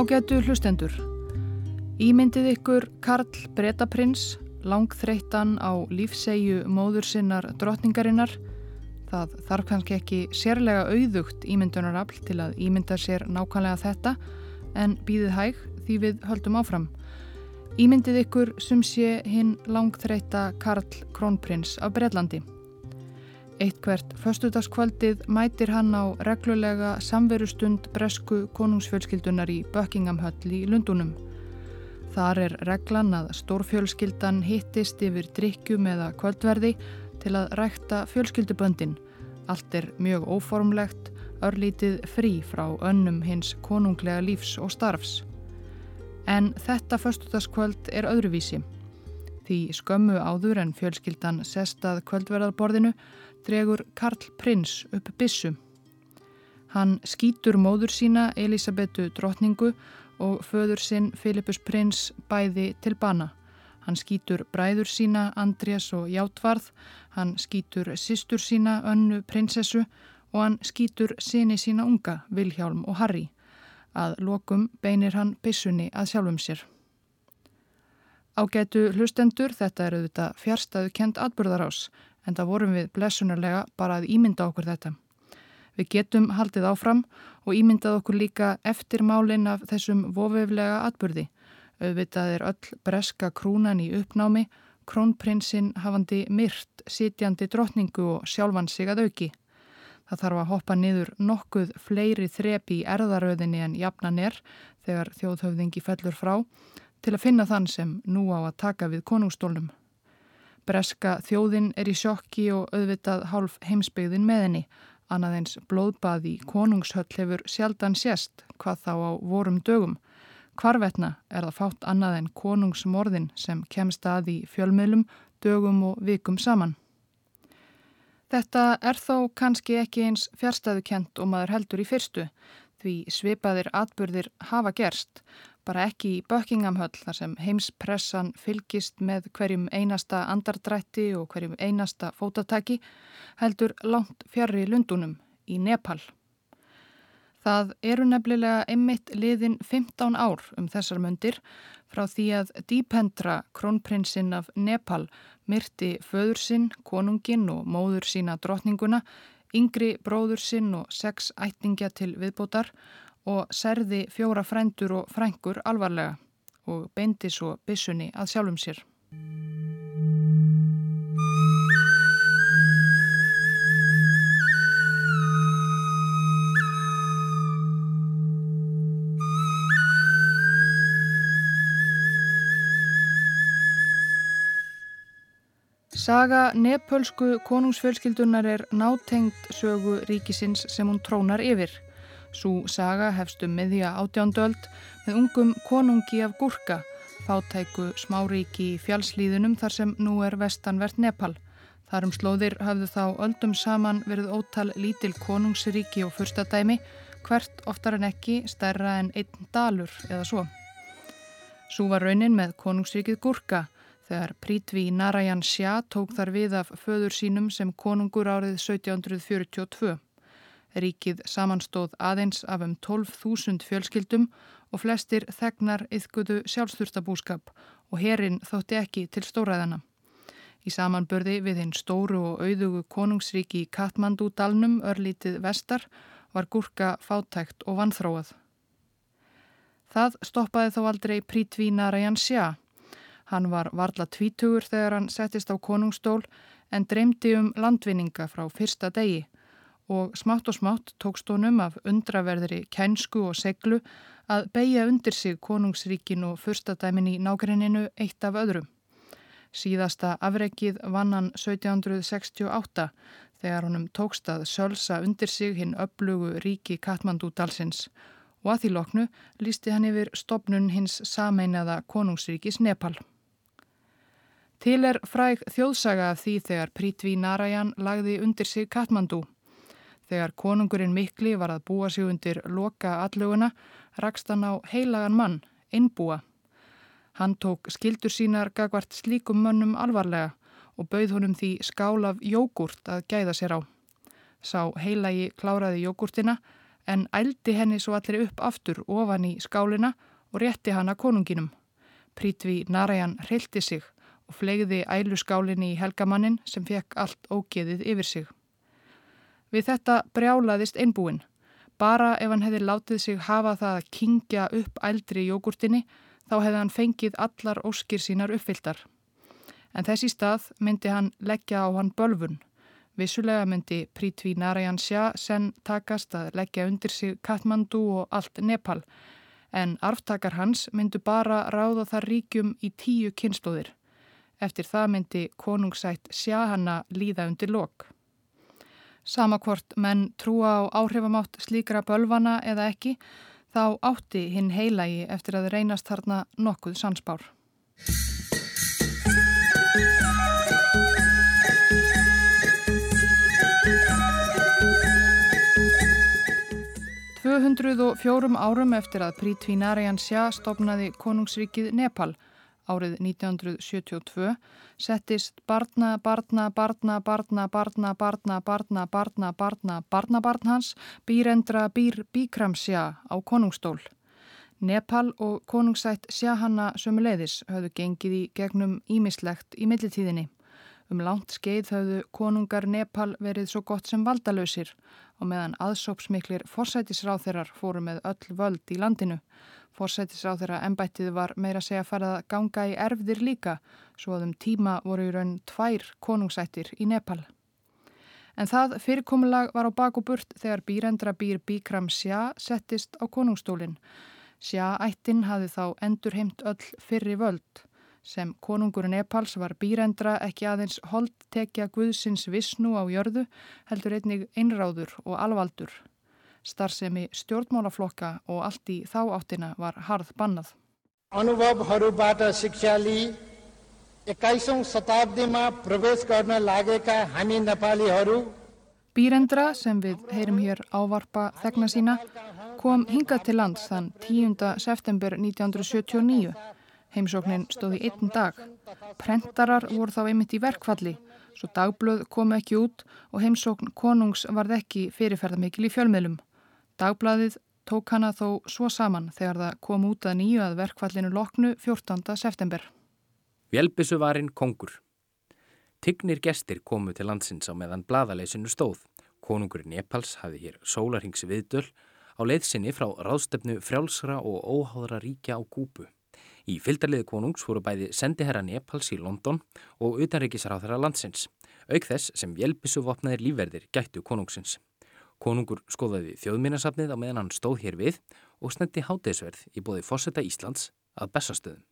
Ágætu hlustendur. Ímyndið ykkur Karl Bretaprins, langþreyttan á lífsegju móður sinnar drottningarinnar. Það þarf kannski ekki sérlega auðugt ímyndunarafl til að ímynda sér nákvæmlega þetta en býðið hæg því við höldum áfram. Ímyndið ykkur sem sé hinn langþreytta Karl Krónprins af Breitlandi. Eittkvert föstudagskvöldið mætir hann á reglulega samverustund bresku konungsfjölskyldunar í Buckingham Hall í Lundunum. Þar er reglan að stórfjölskyldan hittist yfir drikkjum eða kvöldverði til að rækta fjölskylduböndin. Allt er mjög óformlegt, örlítið frí frá önnum hins konunglega lífs og starfs. En þetta föstudagskvöld er öðruvísi. Því skömmu áður en fjölskyldan sestað kvöldverðarborðinu dregur Karl Prins upp bissu. Hann skýtur móður sína Elisabetu drotningu og föður sinn Filipus Prins bæði til bana. Hann skýtur bræður sína Andrés og Játvarð, hann skýtur sýstur sína Önnu prinsessu og hann skýtur síni sína unga Vilhjálm og Harry. Að lokum beinir hann bissunni að sjálfum sér. Ágætu hlustendur, þetta er auðvitað fjärstaðu kent atbyrðarás en það vorum við blessunarlega bara að ímynda okkur þetta. Við getum haldið áfram og ímyndað okkur líka eftir málinn af þessum vofeflega atbyrði. Auðvitað er öll breska krúnan í uppnámi, krónprinsinn hafandi myrt, sitjandi drotningu og sjálfan sig að auki. Það þarf að hoppa niður nokkuð fleiri þrepi í erðaröðinni en jafnan er þegar þjóðhöfðingi fellur frá til að finna þann sem nú á að taka við konungstólnum. Breska þjóðin er í sjokki og auðvitað hálf heimsbyggðin með henni. Annaðeins blóðbaði konungshöll hefur sjaldan sérst hvað þá á vorum dögum. Hvarvetna er það fátt annað en konungsmorðin sem kemst að í fjölmiðlum, dögum og vikum saman. Þetta er þó kannski ekki eins fjärstaðukent og maður heldur í fyrstu því svipaðir atbyrðir hafa gerst bara ekki í Buckinghamhöll þar sem heimspressan fylgist með hverjum einasta andardrætti og hverjum einasta fótatæki heldur langt fjarrri lundunum í Nepal. Það eru nefnilega einmitt liðin 15 ár um þessar mundir frá því að Dípendra, krónprinsinn af Nepal, myrti föður sinn, konungin og móður sína drotninguna, yngri bróður sinn og sex ættingja til viðbótar og serði fjóra frændur og frængur alvarlega og beindi svo bissunni að sjálfum sér. Saga nepölsku konungsfjölskyldunar er nátengt sögu ríkisins sem hún trónar yfir. Sú saga hefst um miðja átjándöld með ungum konungi af Gurka, fátæku smáríki í fjálslíðunum þar sem nú er vestanvert Nepal. Þar um slóðir hafðu þá öldum saman verið ótal lítil konungsríki og fyrstadæmi, hvert oftar en ekki stærra en einn dalur eða svo. Sú var raunin með konungsríkið Gurka þegar Prítvi Narayan Shah tók þar við af föður sínum sem konungur árið 1742. Ríkið samanstóð aðeins af um 12.000 fjölskyldum og flestir þegnar yðguðu sjálfsþurftabúskap og herin þótti ekki til stóræðana. Í samanbörði við hinn stóru og auðugu konungsríki í Katmandú-dalnum örlítið vestar var gúrka fátækt og vanþróað. Það stoppaði þó aldrei Prítví Narayan Sjá. Hann var varla tvítugur þegar hann settist á konungstól en dreymdi um landvinninga frá fyrsta degi og smátt og smátt tókst honum af undraverðri kænsku og seglu að beigja undir sig konungsríkin og fyrstadæmin í nákvæminu eitt af öðrum. Síðasta afreikið vann hann 1768 þegar honum tókst að sölsa undir sig hinn upplugu ríki Katmandúdalsins og að því loknu lísti hann yfir stopnun hins sameinaða konungsríkis Nepal. Til er fræg þjóðsaga af því þegar Prítví Narajan lagði undir sig Katmandú. Þegar konungurinn mikli var að búa sig undir loka alluguna, rakst hann á heilagan mann, innbúa. Hann tók skildur sínar gagvart slíkum mönnum alvarlega og bauð honum því skál af jógurt að gæða sér á. Sá heilagi kláraði jógurtina en ældi henni svo allir upp aftur ofan í skálina og rétti hana konunginum. Prítvi Narajan hreilti sig og flegði æluskálinni í helgamannin sem fekk allt ógeðið yfir sig. Við þetta brjálaðist einbúin. Bara ef hann hefði látið sig hafa það að kingja upp ældri jógurtinni þá hefði hann fengið allar óskir sínar uppfylltar. En þessi stað myndi hann leggja á hann bölfun. Vissulega myndi Prítvi Narajan Sjá senn takast að leggja undir sig Katmandu og allt Nepal en arftakar hans myndu bara ráða þar ríkjum í tíu kynnslóðir. Eftir það myndi konungsætt sjá hana líða undir lok. Samakvort menn trúa á áhrifamátt slíkra bölvana eða ekki, þá átti hinn heilagi eftir að reynast þarna nokkuð sansbár. 204 árum eftir að Prithvi Narayan Shah stopnaði konungsríkið Nepal árið 1972 settist barna, barna, barna, barna, barna, barna, barna, barna, barna, barna, barna hans býrendra býr Bikram Shah á konungstól. Nepal og konungsætt Shahanna sömuleiðis höfðu gengið í gegnum ímislegt í millitíðinni. Um langt skeið höfðu konungar Nepal verið svo gott sem valdalösir og meðan aðsópsmiklir forsætisráþeirar fóru með öll völd í landinu. Forsætisráþeira ennbættið var meira segja farið að ganga í erfðir líka svo að um tíma voru í raun tvær konungsættir í Nepal. En það fyrirkomulag var á bak og burt þegar býrendra býr Bikram Sjá settist á konungstólinn. Sjá ættin hafi þá endur heimt öll fyrri völd sem konungur Nepals var býrendra ekki aðeins holdtekja Guðsins vissnú á jörðu heldur einnig einráður og alvaldur. Starfsemi stjórnmálaflokka og allt í þá áttina var harð bannað. अनुभवहरूबाट शिक्षा लिई एक्काइसौँ शताब्दीमा प्रवेश गर्न लागेका हामी नेपालीहरू Býrendra sem við heyrum hér ávarpa þegna sína kom hingað til lands þann 10. september 1979 Heimsóknin stóði einn dag. Prentarar voru þá einmitt í verkfalli, svo dagblöð komu ekki út og heimsókn konungs varð ekki fyrirferðamikil í fjölmiðlum. Dagbladið tók hana þó svo saman þegar það kom út að nýju að verkfallinu loknu 14. september. Vélbissuvarinn Kongur Tignir gestir komu til landsins á meðan bladaleysinu stóð. Konungur Nepals hafði hér sólarhings viðdöl á leiðsynni frá ráðstefnu frjálsra og óháðra ríkja á Kúpu. Í fylgdarliði konungs fóru bæði sendiherra Nepals í London og utanrikisráþara landsins, auk þess sem vjelbisu vopnaðir lífverðir gættu konungsins. Konungur skoðaði þjóðminnarsafnið á meðan hann stóð hér við og snendi hátegisverð í bóði fórseta Íslands að bestastöðum.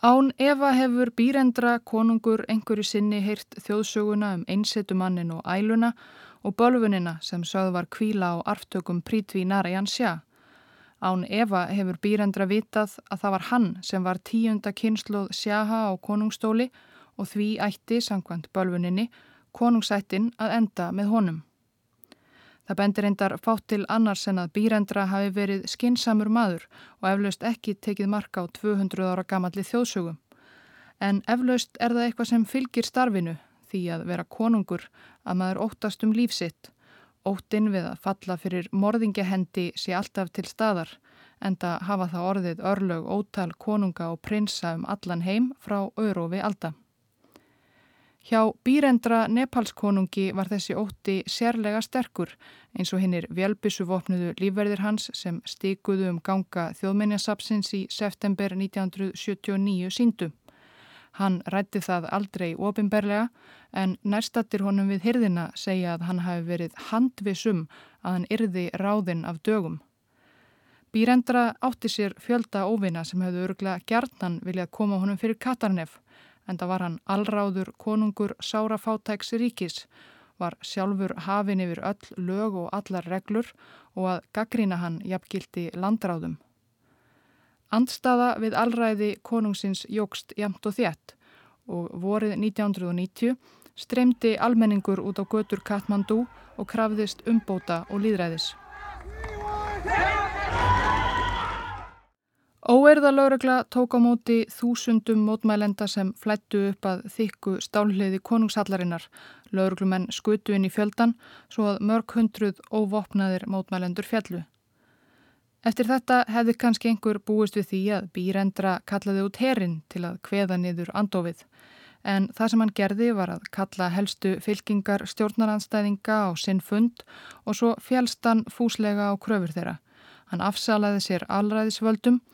Án Eva hefur býrendra konungur einhverju sinni heyrt þjóðsöguna um einsetumannin og æluna og bölfunina sem sögð var kvíla á arftökum Prítví Narajan Sjá. Án Eva hefur býrendra vitað að það var hann sem var tíunda kynsluð sjaha á konungstóli og því ætti, sangkvæmt bölfuninni, konungsættin að enda með honum. Það bendir endar fátt til annars en að býrendra hafi verið skinsamur maður og eflaust ekki tekið marka á 200 ára gamalli þjóðsögum. En eflaust er það eitthvað sem fylgir starfinu því að vera konungur að maður óttast um lífsitt Óttinn við að falla fyrir morðingjahendi sé alltaf til staðar en það hafa það orðið örlög ótal konunga og prinsa um allan heim frá Örofi Alda. Hjá býrendra Nepalskonungi var þessi ótti sérlega sterkur eins og hinnir velbissuvopnuðu lífverðir hans sem stikuðu um ganga þjóðmenjasapsins í september 1979 síndu. Hann rætti það aldrei ofinberlega en nærstattir honum við hyrðina segja að hann hafi verið handvisum að hann yrði ráðinn af dögum. Býrendra átti sér fjölda óvina sem hefðu örglega gjarnan viljað koma honum fyrir Katarnef en það var hann allráður konungur Sára Fátæks ríkis, var sjálfur hafin yfir öll lög og allar reglur og að gaggrína hann jafngildi landráðum. Andstaða við allræði konungsins jógst jamt og þétt og vorið 1990 streymdi almenningur út á götur Katmandú og krafðist umbóta og líðræðis. Óerða laurugla tók á móti þúsundum mótmælenda sem flættu upp að þykku stálhliði konungshallarinnar. Lauruglumenn skutu inn í fjöldan svo að mörg hundruð óvopnaðir mótmælendur fjallu. Eftir þetta hefði kannski einhver búist við því að býrendra kallaði út herin til að kveða niður andofið. En það sem hann gerði var að kalla helstu fylkingar stjórnaranstæðinga á sinn fund og svo fjálst hann fúslega á kröfur þeirra. Hann afsalaði sér allræðisvöldum og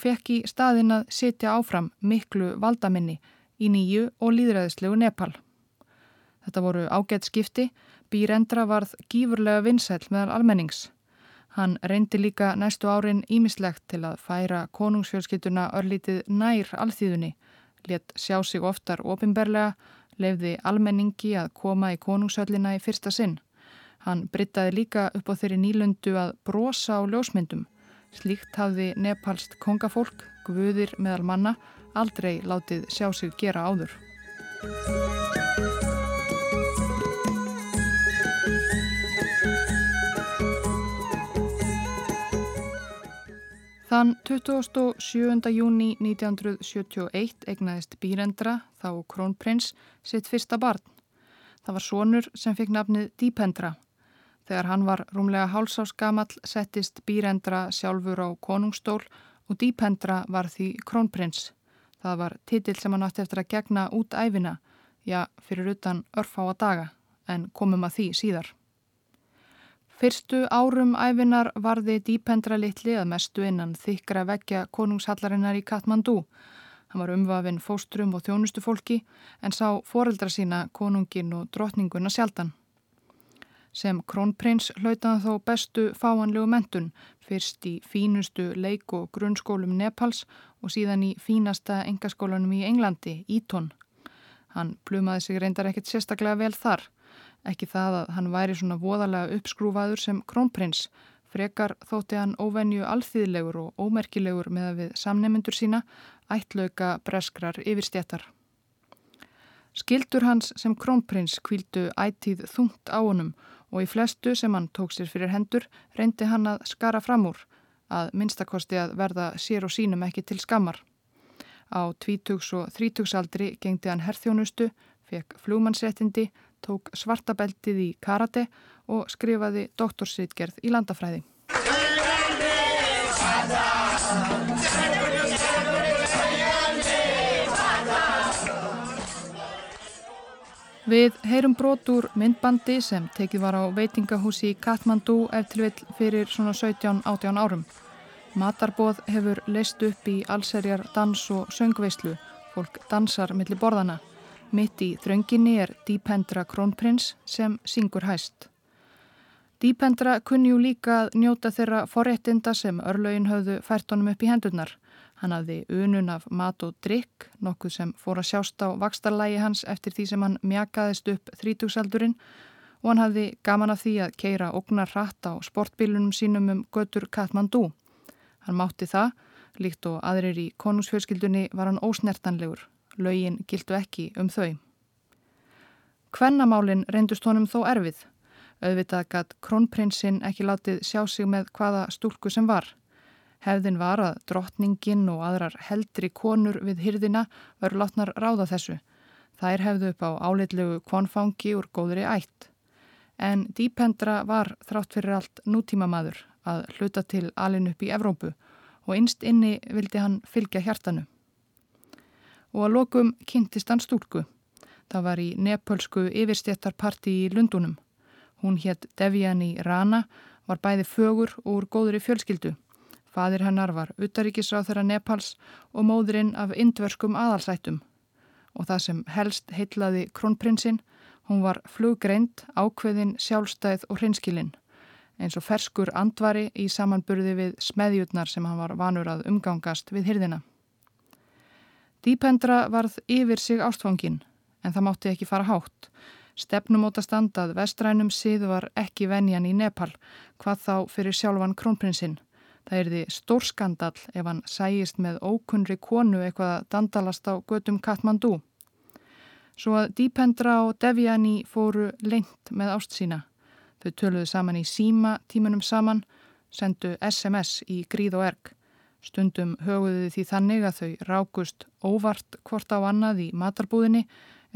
fekk í staðin að setja áfram miklu valdaminni í nýju og líðræðislegu Nepal. Þetta voru ágætt skipti, Býrendra varð gífurlega vinsæl meðal almennings. Hann reyndi líka næstu árin ímislegt til að færa konungsfjölskyttuna örlítið nær alþýðunni, let sjá sig oftar ofinberlega, lefði almenningi að koma í konungshöllina í fyrsta sinn. Hann brittaði líka upp á þeirri nýlundu að brosa á ljósmyndum Slíkt hafði nepalst kongafólk, guðir meðal manna, aldrei látið sjá sig gera áður. Þann 27. júni 1971 egnaðist Bírendra, þá krónprins, sitt fyrsta barn. Það var sonur sem fikk nafnið Dípendra Þegar hann var rúmlega hálsásgamall settist Býrendra sjálfur á konungstól og Dýpendra var því krónprins. Það var titill sem hann átti eftir að gegna út æfina, já, fyrir utan örfá að daga, en komum að því síðar. Fyrstu árum æfinar varði Dýpendra litli að mestu innan þykra vekja konungshallarinnar í Katmandú. Hann var umvafinn fóstrum og þjónustu fólki en sá foreldra sína konungin og drotninguna sjaldan. Sem krónprins hlautaði þó bestu fáanlegu mentun, fyrst í fínustu leik- og grunnskólum Nepals og síðan í fínasta engaskólanum í Englandi, Ítón. Hann plumaði sig reyndar ekkert sérstaklega vel þar. Ekki það að hann væri svona voðalega uppskrúfaður sem krónprins, frekar þótti hann óvenju alþýðlegur og ómerkilegur með að við samnemundur sína ættlauka breskrar yfirstjættar. Skildur hans sem krónprins kvíldu ætíð þungt á honum og í flestu sem hann tók sér fyrir hendur reyndi hann að skara fram úr, að minnstakosti að verða sér og sínum ekki til skammar. Á tvítugs og þrítugsaldri gengdi hann herþjónustu, fekk flúmannsréttindi, tók svartabeltið í karate og skrifaði doktorsritgerð í landafræði. Við heyrum brot úr myndbandi sem tekið var á veitingahúsi í Katmandú eftir vill fyrir svona 17-18 árum. Matarbóð hefur leist upp í allserjar dans og söngveislu. Fólk dansar millir borðana. Mitt í þrönginni er Dípendra Krónprins sem syngur hæst. Dípendra kunni jú líka að njóta þeirra forréttinda sem örlögin höfðu fært honum upp í hendurnar. Hann hafði unun af mat og drikk, nokkuð sem fór að sjást á vakstarlægi hans eftir því sem hann mjakaðist upp þrítugsaldurinn og hann hafði gaman af því að keira ognar hratt á sportbílunum sínum um götur Katmandú. Hann mátti það, líkt og aðrir í konungsfjölskyldunni var hann ósnertanlegur, lögin gildu ekki um þau. Kvennamálin reyndust honum þó erfið. Auðvitað gætt krónprinsinn ekki látið sjá sig með hvaða stúlku sem var. Hefðin var að drottningin og aðrar heldri konur við hyrðina veru látnar ráða þessu. Þær hefðu upp á áleitlegu konfangi úr góðri ætt. En Dípendra var þrátt fyrir allt nútíma maður að hluta til alin upp í Evrópu og innst inni vildi hann fylgja hjartanu. Og að lokum kynntist hann stúlku. Það var í nepölsku yfirstjættarparti í Lundunum. Hún hétt Deviani Rana, var bæði fögur og úr góðri fjölskyldu. Fadir hennar var utaríkisráð þeirra Nepals og móðurinn af indverskum aðalsættum og það sem helst heitlaði krónprinsinn, hún var fluggreint, ákveðin, sjálfstæð og hrinskilinn eins og ferskur andvari í samanburði við smeðjutnar sem hann var vanur að umgangast við hyrðina. Dípendra varð yfir sig ástfangin en það mátti ekki fara hátt. Stefnumóta standað vestrænum síðu var ekki venjan í Nepal, hvað þá fyrir sjálfan krónprinsinn. Það er því stórskandal ef hann sæjist með ókunri konu eitthvað að dandalast á gödum Katmandú. Svo að Dípendra og Deviani fóru lengt með ást sína. Þau töluðu saman í síma tímunum saman, sendu SMS í gríð og erg. Stundum höguðu því þannig að þau rákust óvart hvort á annað í matarbúðinni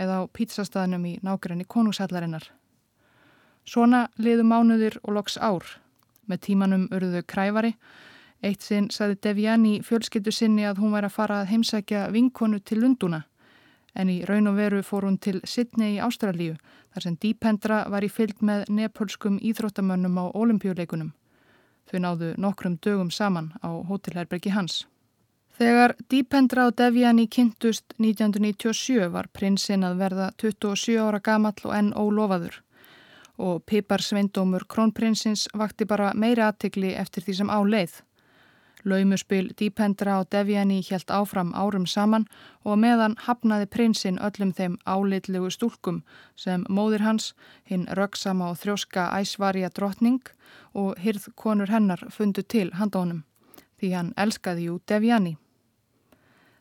eða á pítsastaðnum í nákrenni konungshallarinnar. Svona liðu mánuðir og loks ár. Með tímanum urðuðu kræfari. Eitt sinn saði Deviani fjölskyttu sinni að hún væri að fara að heimsækja vinkonu til Lunduna. En í raun og veru fór hún til Sydney í Ástralíu þar sem Dípendra var í fylg með nepölskum íþróttamönnum á olimpíuleikunum. Þau náðu nokkrum dögum saman á hótelherbergi hans. Þegar Dípendra og Deviani kynntust 1997 var prinsinn að verða 27 ára gamall og enn ólofaður og Pipar Sveindómur krónprinsins vakti bara meiri aðtikli eftir því sem á leið. Laumuspil Dípendra og Deviani helt áfram árum saman og meðan hafnaði prinsinn öllum þeim álitlegu stúlkum sem móðir hans, hinn röggsama og þrjóska æsvarja drottning og hyrð konur hennar fundu til handónum því hann elskaði jú Deviani.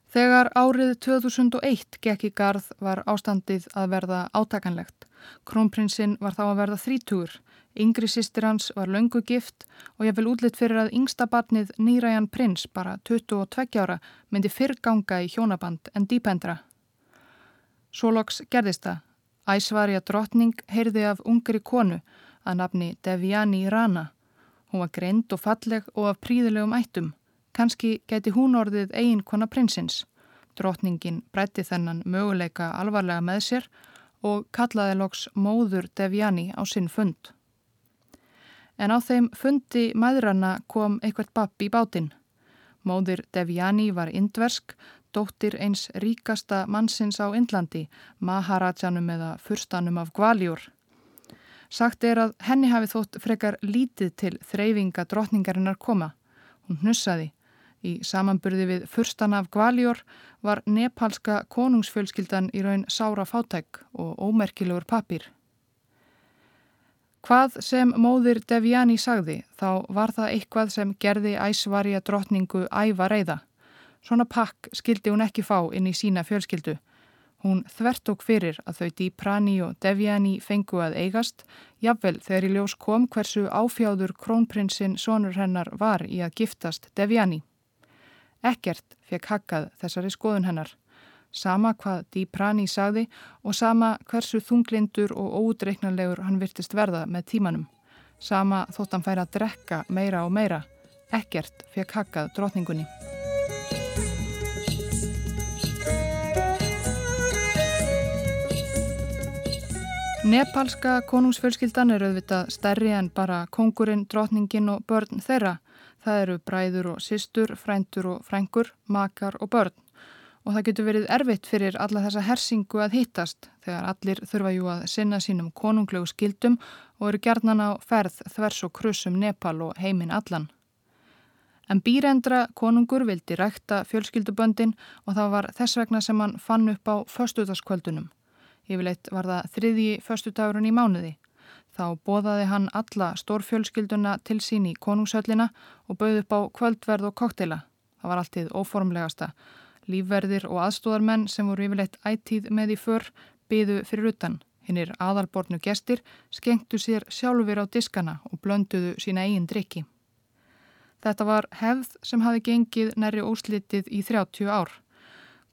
Þegar árið 2001 gekk í garð var ástandið að verða átakanlegt. Krónprinsinn var þá að verða þrítúr Yngri sýstir hans var löngu gift og ég vil útlitt fyrir að yngsta barnið Nýræjan prins, bara 22 ára, myndi fyrrganga í hjónaband en dýpendra. Soloks gerðist það. Æsvarja drottning heyrði af ungri konu að nafni Deviani Rana. Hún var greind og falleg og af príðilegum ættum. Kanski geti hún orðið eigin kona prinsins. Drottningin breytti þennan möguleika alvarlega með sér og kallaði loks móður Deviani á sinn fund en á þeim fundi maðuranna kom eitthvað babb í bátinn. Móðir Deviani var indversk, dóttir eins ríkasta mannsins á Indlandi, Maharajanum eða furstanum af Gvaljúr. Sagt er að henni hafi þótt frekar lítið til þreyfinga drotningarinnar koma. Hún hnussaði. Í samanburði við furstana af Gvaljúr var nepalska konungsfjölskyldan í raun sára fátæk og ómerkilegur papir. Hvað sem móðir Deviani sagði þá var það eitthvað sem gerði æsvarja drottningu æfa reyða. Svona pakk skildi hún ekki fá inn í sína fjölskyldu. Hún þvert okk fyrir að þau Díprani og Deviani fengu að eigast, jafnvel þegar í ljós kom hversu áfjáður krónprinsinn sonur hennar var í að giftast Deviani. Ekkert fekk hakkað þessari skoðun hennar sama hvað Díprani sagði og sama hversu þunglindur og ódreiknarlegur hann virtist verða með tímanum. Sama þótt hann færi að drekka meira og meira. Ekkert fekk hakkað drotningunni. Nepalska konungsfjölskyldan er auðvitað stærri en bara kongurinn, drotningin og börn þeirra. Það eru bræður og systur, frændur og frængur, makar og börn og það getur verið erfitt fyrir alla þessa hersingu að hittast þegar allir þurfa jú að sinna sínum konunglegu skildum og eru gerðnan á ferð þvers og krusum Nepal og heiminn allan. En býrendra konungur vildi rækta fjölskylduböndin og það var þess vegna sem hann fann upp á föstudagskvöldunum. Yfirleitt var það þriðji föstudagurinn í mánuði. Þá bóðaði hann alla stórfjölskylduna til sín í konungshöllina og bauð upp á kvöldverð og koktela. Það var alltið óformlegasta Lífverðir og aðstóðarmenn sem voru yfirleitt ætíð með í för byðu fyrir utan. Hinnir aðalbornu gestir skengtu sér sjálfur á diskana og blönduðu sína eigin drikki. Þetta var hefð sem hafi gengið næri óslitið í 30 ár.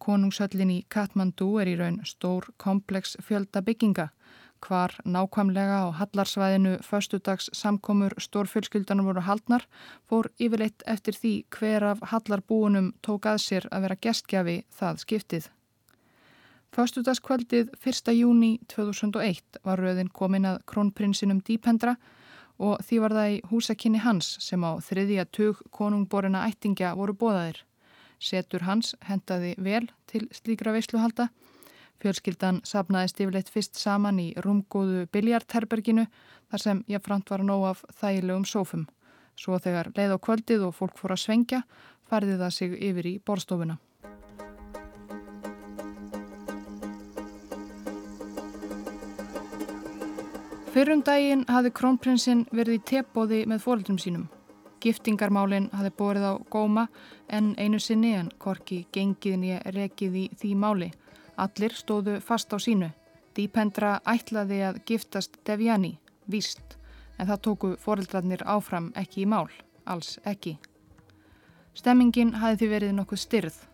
Konungshöllin í Katmandú er í raun stór komplex fjölda bygginga Hvar nákvæmlega á hallarsvæðinu föstudags samkomur stórfjölskyldanum voru haldnar fór yfirleitt eftir því hver af hallarbúunum tók að sér að vera gestgjafi það skiptið. Föstudagskvöldið 1. júni 2001 var rauðin komin að krónprinsinum Dípendra og því var það í húsakinni hans sem á þriðja tug konungborina ættingja voru bóðaðir. Setur hans hendaði vel til slíkra veisluhalda Fjölskyldan sapnaðist yfirleitt fyrst saman í rúmgóðu biljartherberginu þar sem ég framt var nóg af þægilegum sófum. Svo þegar leið á kvöldið og fólk fór að svengja færði það sig yfir í borstofuna. Fyrrum daginn hafði krónprinsinn verið í tepóði með fóröldum sínum. Giftingarmálinn hafði borið á góma en einu sinni en korki gengiðin ég rekið í því máli. Allir stóðu fast á sínu. Dípendra ætlaði að giftast Deviani, víst, en það tóku foreldrarnir áfram ekki í mál, alls ekki. Stemmingin hafi því verið nokkuð styrð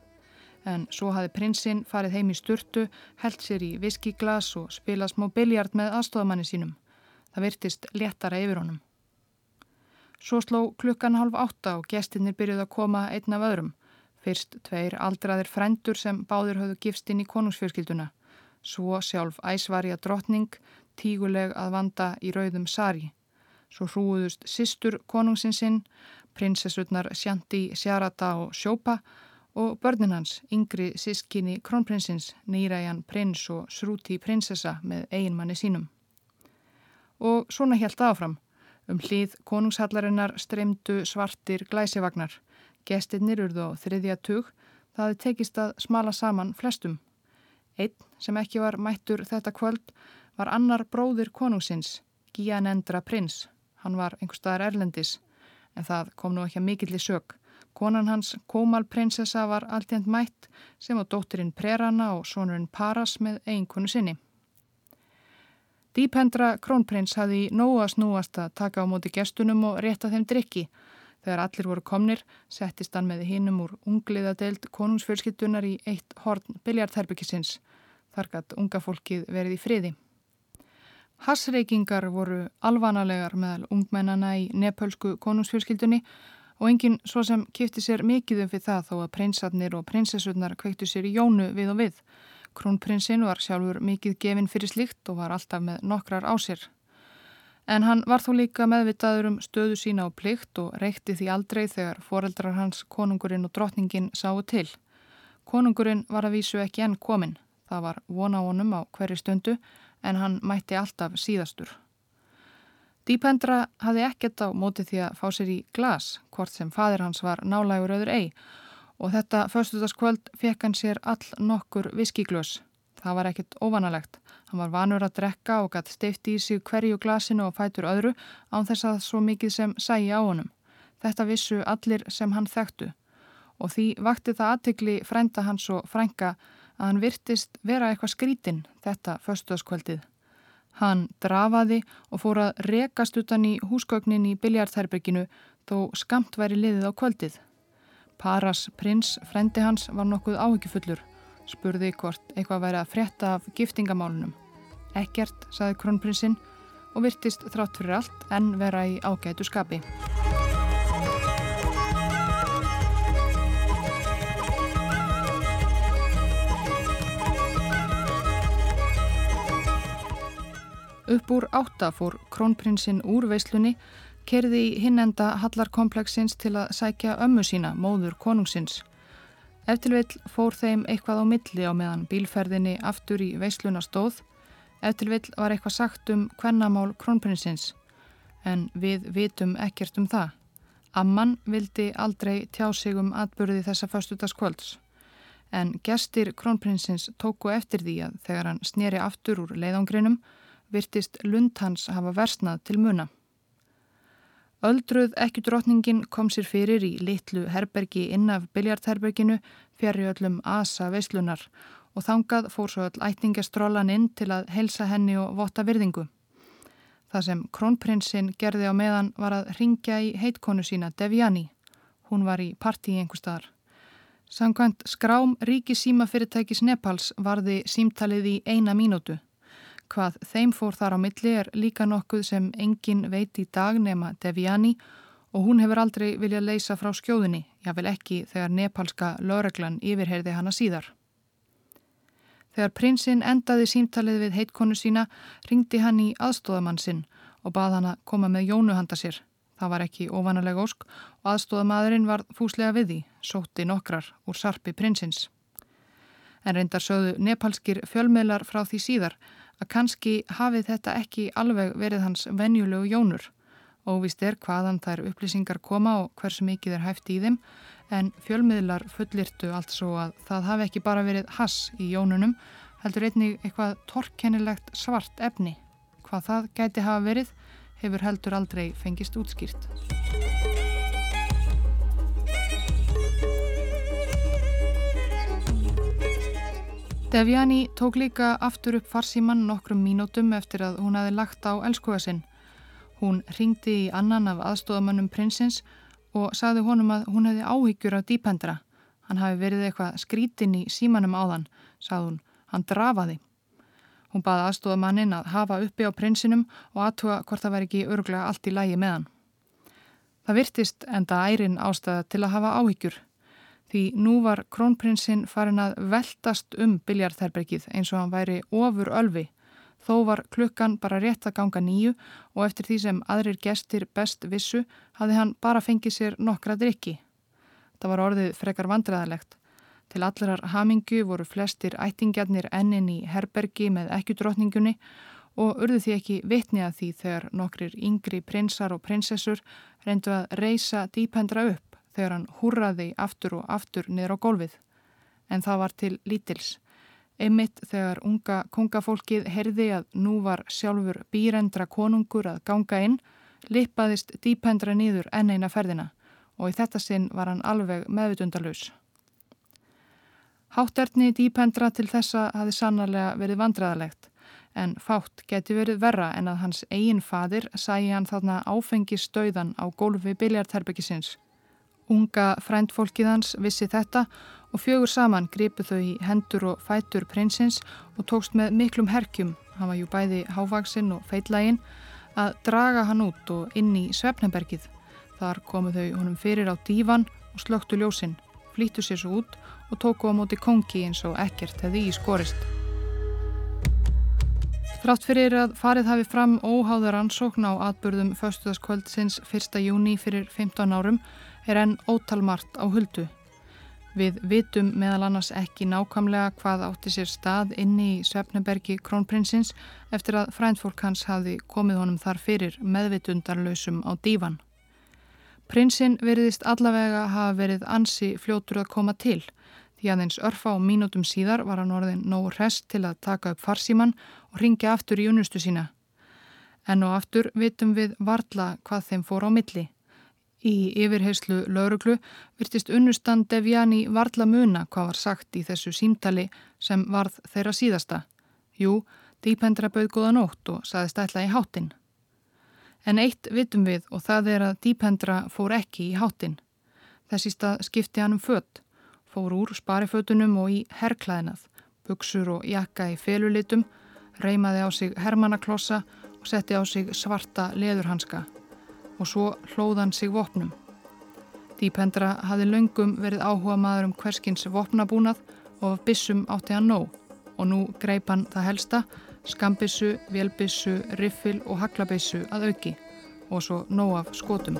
en svo hafi prinsinn farið heim í sturtu, held sér í viskiglas og spilað smá biljart með aðstofamanni sínum. Það virtist léttara yfir honum. Svo sló klukkan halv átta og gestinir byrjuð að koma einn af öðrum. Fyrst tveir aldraðir frendur sem báðir höfðu gifst inn í konungsfjörskilduna. Svo sjálf æsvarja drottning, tíguleg að vanda í rauðum sari. Svo hrúðust sýstur konungsinsinn, prinsessutnar Sjanti, Sjarata og Sjópa og börnin hans, yngri sískinni krónprinsins, nýræjan prins og srúti prinsessa með eiginmanni sínum. Og svona helt áfram. Um hlýð konungshallarinnar streymdu svartir glæsivagnar. Gestinnir urðu á þriðja tug, það tekist að smala saman flestum. Einn sem ekki var mættur þetta kvöld var annar bróðir konungsins, Gíanendra prins. Hann var einhver staðar erlendis, en það kom nú ekki að mikill í sög. Konan hans, Komal prinsessa, var alltjent mætt sem á dóttirinn Prerana og sonurinn Paras með eiginkonu sinni. Dípendra krónprins hafði nóga snúast að taka á móti gestunum og rétta þeim drikki. Þegar allir voru komnir, settist hann með hinnum úr ungliðadeild konungsfjölskyttunar í eitt horn biljartherbyggisins. Þar gætt unga fólkið verið í friði. Hassreikingar voru alvanalegar meðal ungmennana í nepölsku konungsfjölskyldunni og enginn svo sem kipti sér mikið um fyrir það þó að prinsarnir og prinsessurnar kveiktu sér í jónu við og við. Krónprinsinn var sjálfur mikið gefinn fyrir slikt og var alltaf með nokkrar á sér. En hann var þó líka meðvitaður um stöðu sína og plikt og reykti því aldrei þegar foreldrar hans konungurinn og drottningin sáu til. Konungurinn var að vísu ekki enn kominn. Það var vona honum á hverju stundu en hann mætti alltaf síðastur. Dípendra hafði ekkert á móti því að fá sér í glas, hvort sem fadir hans var nálægur öður ei og þetta förstutaskvöld fekk hann sér all nokkur viskiglös. Það var ekkert óvanalegt. Hann var vanur að drekka og gætt steifti í sig hverju glasinu og fætur öðru án þess að svo mikið sem sæi á honum. Þetta vissu allir sem hann þekktu og því vakti það aðtikli frænda hans og frænga að hann virtist vera eitthvað skrítinn þetta förstutaskvöldið. Hann drafaði og fór að rekast utan í húsgögnin í biljartherberginu þó skamt væri liðið á kvöldið. Paras prins, frendi hans, var nokkuð áhyggjufullur. Spurði hvort eitthvað væri að frétta af giftingamálunum. Ekkert, saði kronprinsinn og virtist þrátt fyrir allt en vera í ágætu skapi. Upp úr átta fór krónprinsinn úr veislunni, kerði í hinnenda hallarkomplexins til að sækja ömmu sína, móður konungsins. Eftirvill fór þeim eitthvað á milli á meðan bílferðinni aftur í veisluna stóð. Eftirvill var eitthvað sagt um hvernamál krónprinsins, en við vitum ekkert um það. Amman vildi aldrei tjá sig um atbyrði þessa förstutaskvölds. En gestir krónprinsins tóku eftir því að þegar hann snýri aftur úr leiðangrinum virtist lund hans hafa versnað til muna. Öldruð ekki drotningin kom sér fyrir í litlu herbergi innaf biljartherberginu fjari öllum asa veislunar og þangað fór svo öll ættingastrólan inn til að helsa henni og votta virðingu. Það sem krónprinsinn gerði á meðan var að ringja í heitkonu sína Deviani. Hún var í parti í einhver staðar. Samkvæmt skrám ríki símafyrirtækis Nepals varði símtalið í eina mínútu. Hvað þeim fór þar á milli er líka nokkuð sem engin veit í dag nema Deviani og hún hefur aldrei viljað leysa frá skjóðinni, jável ekki þegar nepalska lögreglan yfirherði hana síðar. Þegar prinsinn endaði símtalið við heitkonu sína, ringdi hann í aðstóðamann sinn og bað hann að koma með jónu handa sér. Það var ekki óvanalega ósk og aðstóðamadurinn var fúslega við því, sótti nokkrar úr sarpi prinsins. En reyndar sögðu nepalskir fjölmiðlar frá því síðar að kannski hafi þetta ekki alveg verið hans venjulegu jónur. Óvist er hvaðan þær upplýsingar koma og hversu mikið er hæft í þeim en fjölmiðlar fullirtu allt svo að það hafi ekki bara verið hass í jónunum heldur einnig eitthvað torkennilegt svart efni. Hvað það gæti hafa verið hefur heldur aldrei fengist útskýrt. Deviani tók líka aftur upp farsíman nokkrum mínútum eftir að hún hafi lagt á elskuga sinn. Hún ringdi í annan af aðstofamönnum prinsins og sagði honum að hún hefði áhyggjur af dýpendra. Hann hafi verið eitthvað skrítin í símanum áðan, sagði hún. Hann drafaði. Hún baði aðstóða mannin að hafa uppi á prinsinum og aðtuga hvort það væri ekki örglega allt í lægi með hann. Það virtist enda ærin ástæða til að hafa áhyggjur. Því nú var krónprinsinn farin að veltast um biljarþerbergið eins og hann væri ofur ölfi Þó var klukkan bara rétt að ganga nýju og eftir því sem aðrir gestir best vissu hafði hann bara fengið sér nokkra drikki. Það var orðið frekar vandræðalegt. Til allarar hamingu voru flestir ættingjarnir ennin í herbergi með ekkjudrótningunni og urðu því ekki vitni að því þegar nokkrir yngri prinsar og prinsessur reyndu að reysa dýpendra upp þegar hann húrraði aftur og aftur niður á gólfið. En það var til lítils. Einmitt þegar unga kongafólkið herði að nú var sjálfur býrendra konungur að ganga inn, lippaðist dýpendra nýður enn eina ferðina og í þetta sinn var hann alveg meðvitundalus. Hátterni dýpendra til þessa hafi sannarlega verið vandræðalegt en fátt geti verið verra en að hans eigin fadir sæi hann þarna áfengi stauðan á gólfi biljarterbyggisins. Unga frændfólkið hans vissi þetta og fjögur saman gripu þau í hendur og fætur prinsins og tókst með miklum herkjum, hann var jú bæði hávaksinn og feitlægin, að draga hann út og inn í Svefnenbergið. Þar komu þau honum fyrir á dívan og slögtu ljósinn, flýttu sér svo út og tóku á móti kongi eins og ekkert hefði í skorist. Þrátt fyrir að farið hafi fram óháður ansókn á atbyrðum föstudaskvöldsins 1. júni fyrir 15 árum er enn ótalmart á huldu. Við vitum meðal annars ekki nákvæmlega hvað átti sér stað inni í Svefnebergi krónprinsins eftir að frændfólk hans hafi komið honum þar fyrir meðvitundarlausum á dívan. Prinsinn veriðist allavega hafa verið ansi fljótur að koma til því aðeins örfa og mínútum síðar var hann orðin nógu rest til að taka upp farsíman og ringja aftur í unustu sína. En og aftur vitum við varla hvað þeim fór á milli. Í yfirheyslu lauruglu virtist unnustan Devjani varla muna hvað var sagt í þessu símtali sem varð þeirra síðasta. Jú, dýpendra bauð góða nótt og saðist ætla í hátinn. En eitt vitum við og það er að dýpendra fór ekki í hátinn. Þessi stað skipti hann um fött, fór úr sparifötunum og í herrklæðinað, buksur og jakka í felulitum, reymaði á sig hermannaklossa og setti á sig svarta leðurhanska og svo hlóðan sig vopnum. Dýpendra hafi löngum verið áhuga maður um hverskins vopnabúnað og bissum átti hann nóg og nú greip hann það helsta, skambissu, vélbissu, riffil og haglabissu að auki og svo nóg af skotum.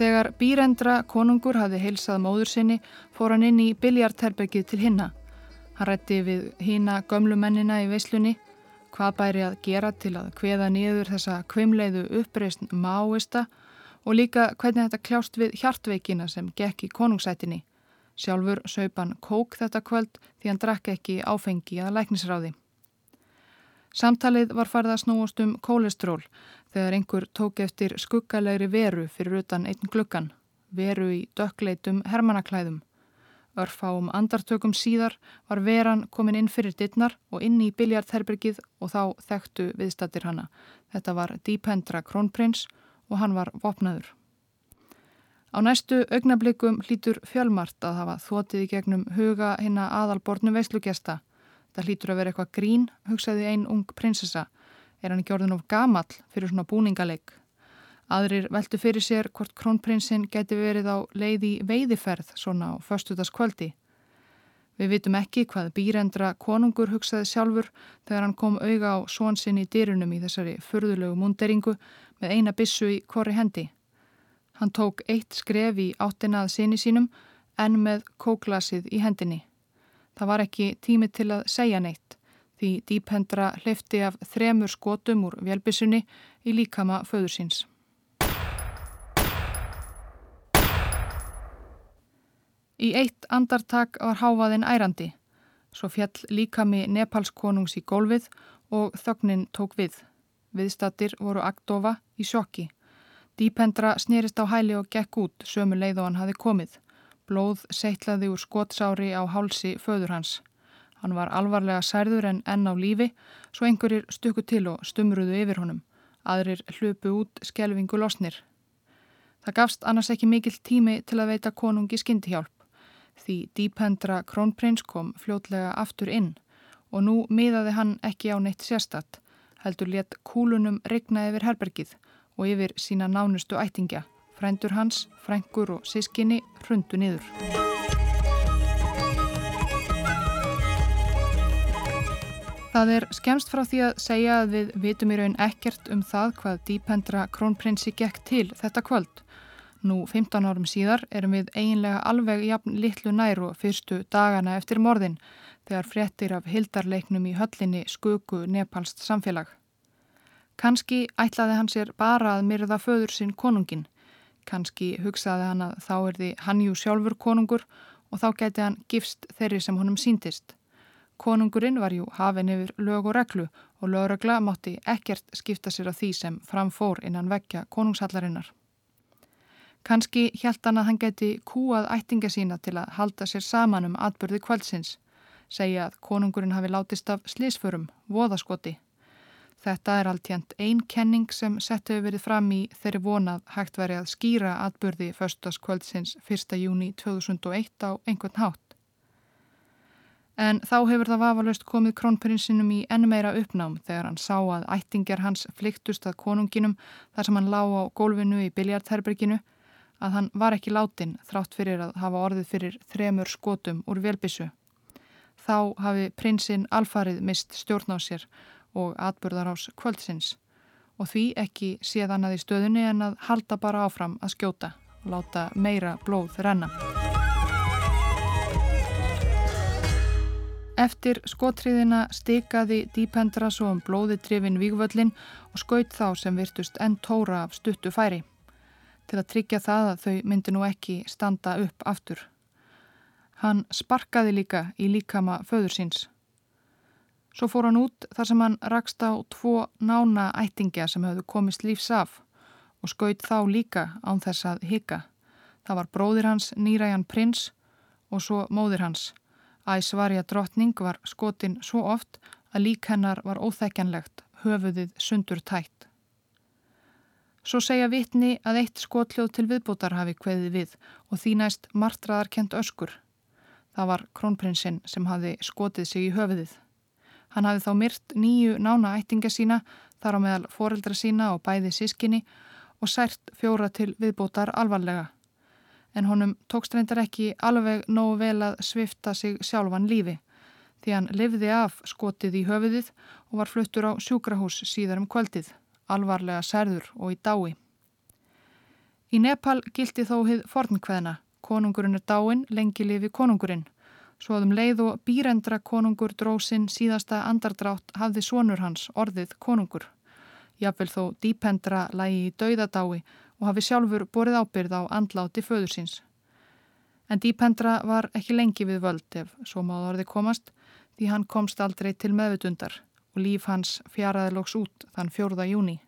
Þegar býrendra konungur hafi heilsað móður sinni fór hann inn í biljarterbergið til hinna Hann rætti við hína gömlumennina í veislunni hvað bæri að gera til að hveða niður þessa kvimleiðu uppreysn máista og líka hvernig þetta kljást við hjartveikina sem gekk í konungsætinni. Sjálfur saupan kók þetta kvöld því hann drakk ekki áfengi að læknisráði. Samtalið var farið að snúast um kólestról þegar einhver tók eftir skuggalegri veru fyrir utan einn gluggan, veru í dökkleitum hermanaklæðum. Örfáum andartökum síðar var veran komin inn fyrir dittnar og inn í biljartherbergið og þá þekktu viðstattir hana. Þetta var Dípendra Krónprins og hann var vopnaður. Á næstu augnablikum hlítur fjölmart að hafa þótið í gegnum huga hinna aðalbornu veislugesta. Það hlítur að vera eitthvað grín, hugsaði ein ung prinsessa. Er hann ekki orðin of gamall fyrir svona búningaleik? Aðrir veldu fyrir sér hvort krónprinsinn geti verið á leiði veiðiferð svona á förstutaskvöldi. Við vitum ekki hvað býrendra konungur hugsaði sjálfur þegar hann kom auga á svonsinn í dyrunum í þessari förðulegu munderingu með eina bissu í korri hendi. Hann tók eitt skref í áttinað sinni sínum en með kóklasið í hendinni. Það var ekki tími til að segja neitt því dýphendra hleyfti af þremur skotum úr vélbissunni í líkama föðursins. Í eitt andartak var háfaðin ærandi. Svo fjall líkami Nepalskonungs í gólfið og þögnin tók við. Viðstattir voru Akdofa í sjokki. Dípendra snerist á hæli og gekk út sömu leið og hann hafi komið. Blóð seitlaði úr skotsári á hálsi föður hans. Hann var alvarlega særður en enn á lífi, svo einhverjir stukku til og stumruðu yfir honum. Aðrir hlupu út skjelvingu losnir. Það gafst annars ekki mikill tími til að veita konungi skyndihjálp. Því dýpendra krónprins kom fljótlega aftur inn og nú miðaði hann ekki á neitt sérstatt, heldur létt kúlunum regna yfir herbergið og yfir sína nánustu ættingja. Frændur hans, frængur og sískinni hrundu niður. Það er skemst frá því að segja að við vitum í raun ekkert um það hvað dýpendra krónprinsi gekk til þetta kvöld. Nú 15 árum síðar erum við eiginlega alveg jafn litlu nær og fyrstu dagana eftir morðin þegar fréttir af hildarleiknum í höllinni skuku nepalst samfélag. Kanski ætlaði hann sér bara að myrða föður sinn konungin. Kanski hugsaði hann að þá er því hannjú sjálfur konungur og þá geti hann gifst þeirri sem honum síndist. Konungurinn var jú hafin yfir lög og reglu og lögregla mátti ekkert skipta sér á því sem framfór innan vekja konungshallarinnar. Kanski hjælt hann að hann geti kúað ættinga sína til að halda sér saman um atbyrði kvöldsins segja að konungurinn hafi látist af slísförum, voðaskoti. Þetta er alltjent einn kenning sem sett hefur verið fram í þeirri vonað hægt verið að skýra atbyrði förstaskvöldsins 1. júni 2001 á einhvern hátt. En þá hefur það vafalust komið krónprinsinum í enn meira uppnám þegar hann sá að ættingar hans flyktust að konunginum þar sem hann lá á gólfinu í biljartherberginu að hann var ekki látin þrátt fyrir að hafa orðið fyrir þremur skotum úr velbissu þá hafi prinsinn alfarið mist stjórn á sér og atbyrðar ás kvöldsins og því ekki séð annað í stöðunni en að halda bara áfram að skjóta og láta meira blóð renna. Eftir skotriðina stikaði dýpendra svo um blóði trefin vígvöllin og skaut þá sem virtust enn tóra af stuttu færi til að tryggja það að þau myndi nú ekki standa upp aftur. Hann sparkaði líka í líkama föður síns. Svo fór hann út þar sem hann rakst á tvo nána ættingja sem höfðu komist lífs af og skaut þá líka án þess að hika. Það var bróðir hans Nýræjan prins og svo móðir hans. Æsvarja drottning var skotin svo oft að lík hennar var óþekjanlegt, höfuðið sundur tætt. Svo segja vitni að eitt skotljóð til viðbútar hafi kveðið við og því næst martraðarkent öskur. Það var krónprinsinn sem hafi skotið sig í höfuðið. Hann hafi þá myrt nýju nána ættinga sína, þar á meðal foreldra sína og bæði sískinni og sært fjóra til viðbótar alvarlega. En honum tókst reyndar ekki alveg nógu vel að svifta sig sjálfan lífi því hann lifði af skotið í höfuðið og var fluttur á sjúkrahús síðar um kvöldið, alvarlega særður og í dái. Í Nepal gildi þó hið fornkveðna konungurinn er dáin, lengi lifi konungurinn. Svo að um leið og býrendra konungur dróðsinn síðasta andardrátt hafði sonur hans orðið konungur. Jafnvel þó dýpendra lægi í dauðadái og hafi sjálfur borið ábyrð á andláti föður síns. En dýpendra var ekki lengi við völd ef svo máð orði komast því hann komst aldrei til meðvutundar og líf hans fjaraði lóks út þann fjórða júni.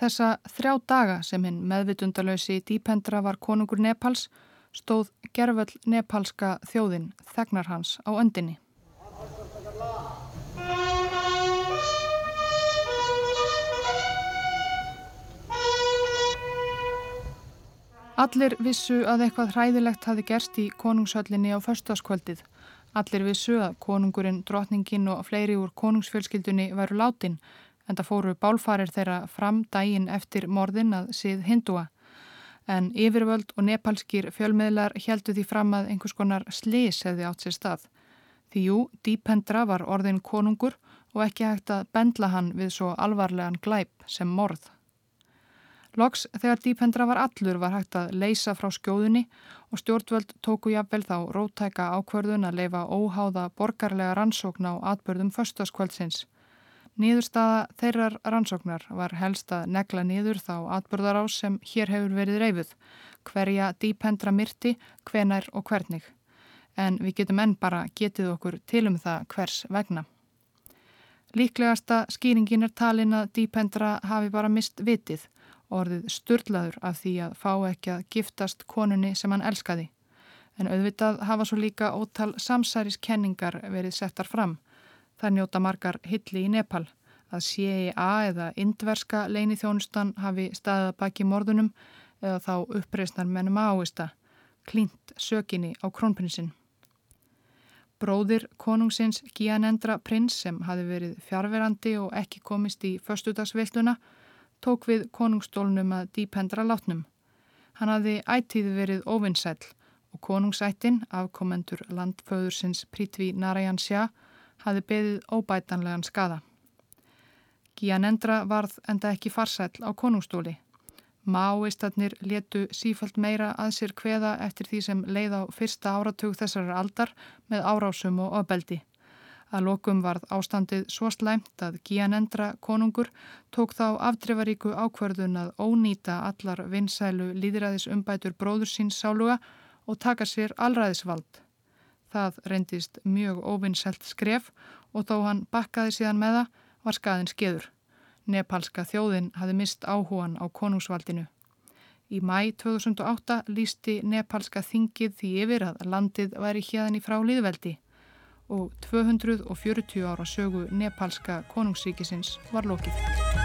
Þessa þrjá daga sem hinn meðvitundalösi dýpendra var konungur Nepals stóð gerföll nepalska þjóðin þegnar hans á öndinni. Allir vissu að eitthvað hræðilegt hafi gerst í konungshöllinni á förstaskvöldið. Allir vissu að konungurinn, drotningin og fleiri úr konungsfjölskyldunni væru látin en það fóru bálfarir þeirra fram dægin eftir morðin að sið hindúa en yfirvöld og nepalskir fjölmiðlar heldu því fram að einhvers konar slis hefði átt sér stað. Því jú, Dípendra var orðin konungur og ekki hægt að bendla hann við svo alvarlegan glæp sem morð. Loks þegar Dípendra var allur var hægt að leysa frá skjóðunni og stjórnvöld tóku jafnvel þá rótæka ákverðun að leifa óháða borgarlega rannsókn á atbörðum förstaskvöldsins Nýðurstaða þeirrar rannsóknar var helst að negla nýður þá atbyrðarás sem hér hefur verið reyfuð, hverja dýpendra myrti, hvenar og hvernig. En við getum enn bara getið okkur til um það hvers vegna. Líklegasta skýringin er talin að dýpendra hafi bara mist vitið, orðið sturdlaður af því að fá ekki að giftast konunni sem hann elskaði. En auðvitað hafa svo líka ótal samsæriskenningar verið settar fram. Það njóta margar hilli í Nepal að CIA eða indverska leinithjónustan hafi staðið baki morðunum eða þá uppreysnar mennum áista, klínt sökinni á krónprinsinn. Bróðir konungsins Gianendra prins sem hafi verið fjárverandi og ekki komist í förstudagsveiltuna tók við konungstólnum að dýpendra látnum. Hann hafi ættíð verið óvinnsæl og konungsættin, afkomendur landföðursins Prítvi Narayan Shah, hafi beðið óbætanlegan skada. Gianendra varð enda ekki farsæl á konungstóli. Máistarnir letu sífælt meira að sér kveða eftir því sem leið á fyrsta áratug þessar aldar með árásum og ofbeldi. Að lokum varð ástandið svo slæmt að Gianendra konungur tók þá afdrifaríku ákverðun að ónýta allar vinsælu líðræðis umbætur bróður síns sáluga og taka sér allræðisvald. Það reyndist mjög óvinnsælt skref og þó hann bakkaði síðan með það var skaðin skeður. Nepalska þjóðin hafi mist áhúan á konungsvaldinu. Í mæ 2008 lísti Nepalska þingið því yfir að landið væri hérðan í frá liðveldi og 240 ára sögu Nepalska konungsríkisins var lokið.